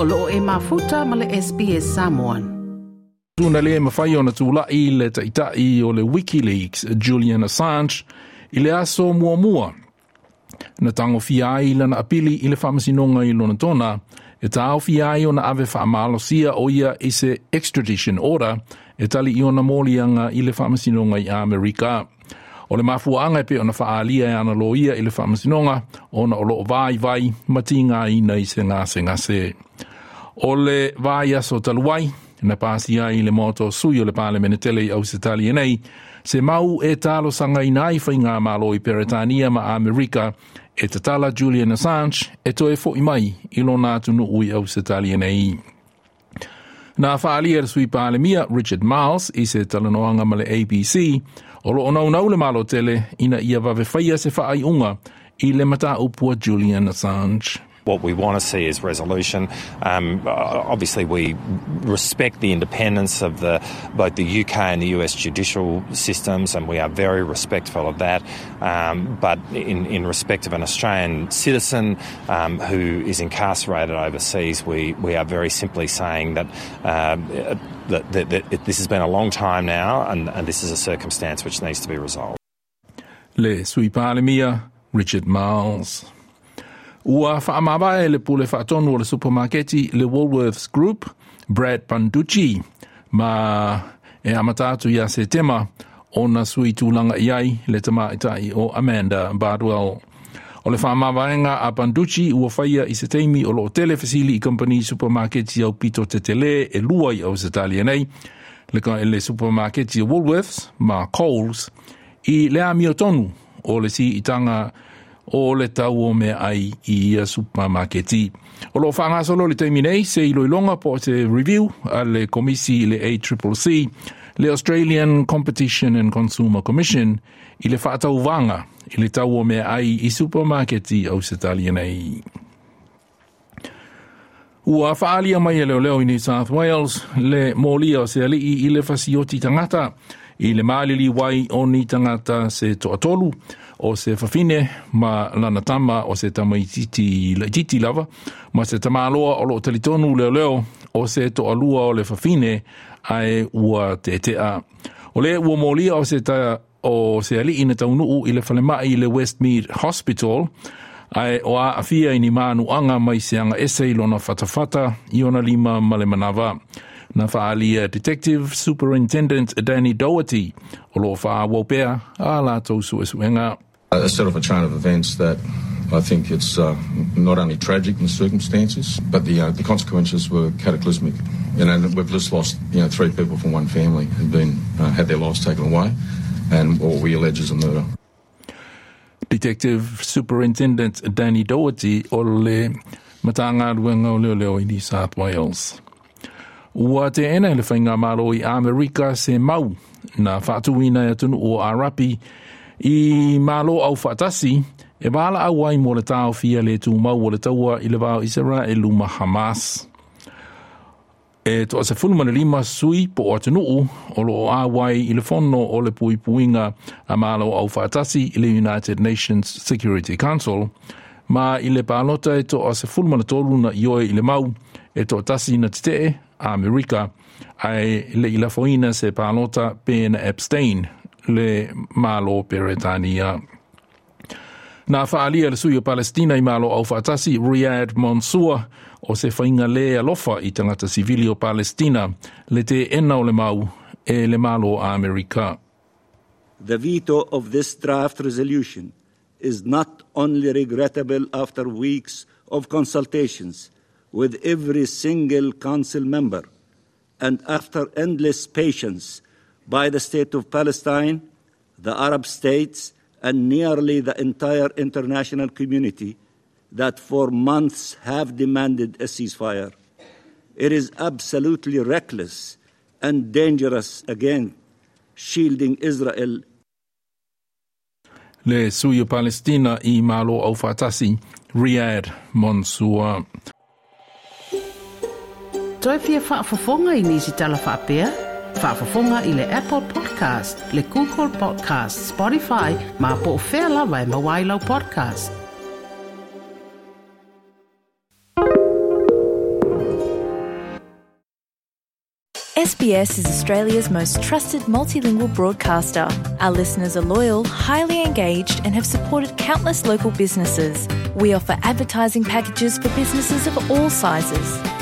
o loo e mafuta ma le SBS Samoan. Tuna le mawhai ona tūla i le taitai o le Wikileaks, Julian Assange, i le aso mua mua. Na tango fia ai lana apili i le whamasinonga i lona tona, e tau fia ai ona ave whaamalosia o ia i se extradition order, e tali i ona mōlianga i le whamasinonga i Amerika. O le mafuanga pe ona whaalia e ana loia i le whamasinonga, ona o loo vai vai, matinga i nei se ngā se ngā se. O le vaiaso taluai, na pāsia i le moto sui o le pāle menetele i au e nei, se mau e talo sangaina i nai malo i Peretania ma Amerika, e tatala Julian Assange, e toe e mai i lona nā ui au e nei. Nā whaalia sui pālemia Richard Miles, i se talanoanga ma le ABC, O lo ona le malo tele ina ia va se fa unga i le mata upua Julian Assange. What we want to see is resolution. Um, obviously, we respect the independence of the both the UK and the US judicial systems, and we are very respectful of that. Um, but in, in respect of an Australian citizen um, who is incarcerated overseas, we, we are very simply saying that. Uh, that, that, that this has been a long time now, and, and this is a circumstance which needs to be resolved. Le sui Richard Marles. Ua whaamaba e le pule whaatonu o le supermarketi le Woolworths Group, Brad Panducci, ma e amatatu ia se tema o na sui tūlanga iai le tama itai o Amanda Bardwell. O le whaamawaenga a Panducci ua whaia i se teimi o lo tele i company supermarketi au pito te tele e lua i au se tali nei, le ka ele supermarketi Woolworths ma Coles i le amio tonu o le si itanga o le tau o me ai i a supermarketi. O lo whanga solo le teimi nei se i loilonga po se review a le komisi le ACCC, le Australian Competition and Consumer Commission i le whaatau vanga i le tau o me ai i supermarketi au se tali nei. Ua whaalia mai e leo leo i New South Wales, le mōlia o se alii i le fasioti tangata, i le mālili wai o ni tangata se toatolu, o se fafine ma lana tama o se tama i titi, le titi lava, ma se tama aloa o lo talitonu leo leo o se toa lua o le fafine ai ua te te a. O le ua molia o se ta o se ali ina taunuu i le falemai i le Westmead Hospital, ai o a afia i ni manu anga mai se anga ese i lona fatafata i ona lima male manava. Na whaalia Detective Superintendent Danny Doherty o lo wha wopea a la tau suesuenga. A set of a chain of events that I think it's uh, not only tragic in the circumstances, but the uh, the consequences were cataclysmic. You know, we've just lost you know three people from one family who've been uh, had their lives taken away, and what we allege is a murder. Detective Superintendent Danny Doherty o le matanga ruenga o leo New South Wales. Ua te ena le whainga maro i Amerika se mau na whaatuina e tunu o Arapi i malo au whatasi e wala au ai mo le tau fia le tu mau o le taua i le vau Israelu ma Hamas. E to se fulma lima sui po o te o lo a wai i le fono o le pui puinga a malo au whatasi i le United Nations Security Council ma i le palota e to se fulma tolu na ioe i le mau e to tasi na te Amerika ai le ila foina se palota pena abstain le malo Peretania. Na whaalia le sui o Palestina i malo au whaatasi Riyad Mansour o se whainga le alofa i tangata sivili o Palestina le te ena o le mau e le malo a. The veto of this draft resolution is not only regrettable after weeks of consultations with every single council member and after endless patience by the State of Palestine, the Arab states, and nearly the entire international community that for months have demanded a ceasefire. It is absolutely reckless and dangerous again, shielding Israel. Le Palestina i malo au fatasi, Riyad Mansour. Toi fia whaafafonga i nisi tala whaapea? Whaafafonga i le Apple Podcast, le Google Podcast, Spotify, ma po lawa e mawailau podcast. SBS is Australia's most trusted multilingual broadcaster. Our listeners are loyal, highly engaged, and have supported countless local businesses. We offer advertising packages for businesses of all sizes.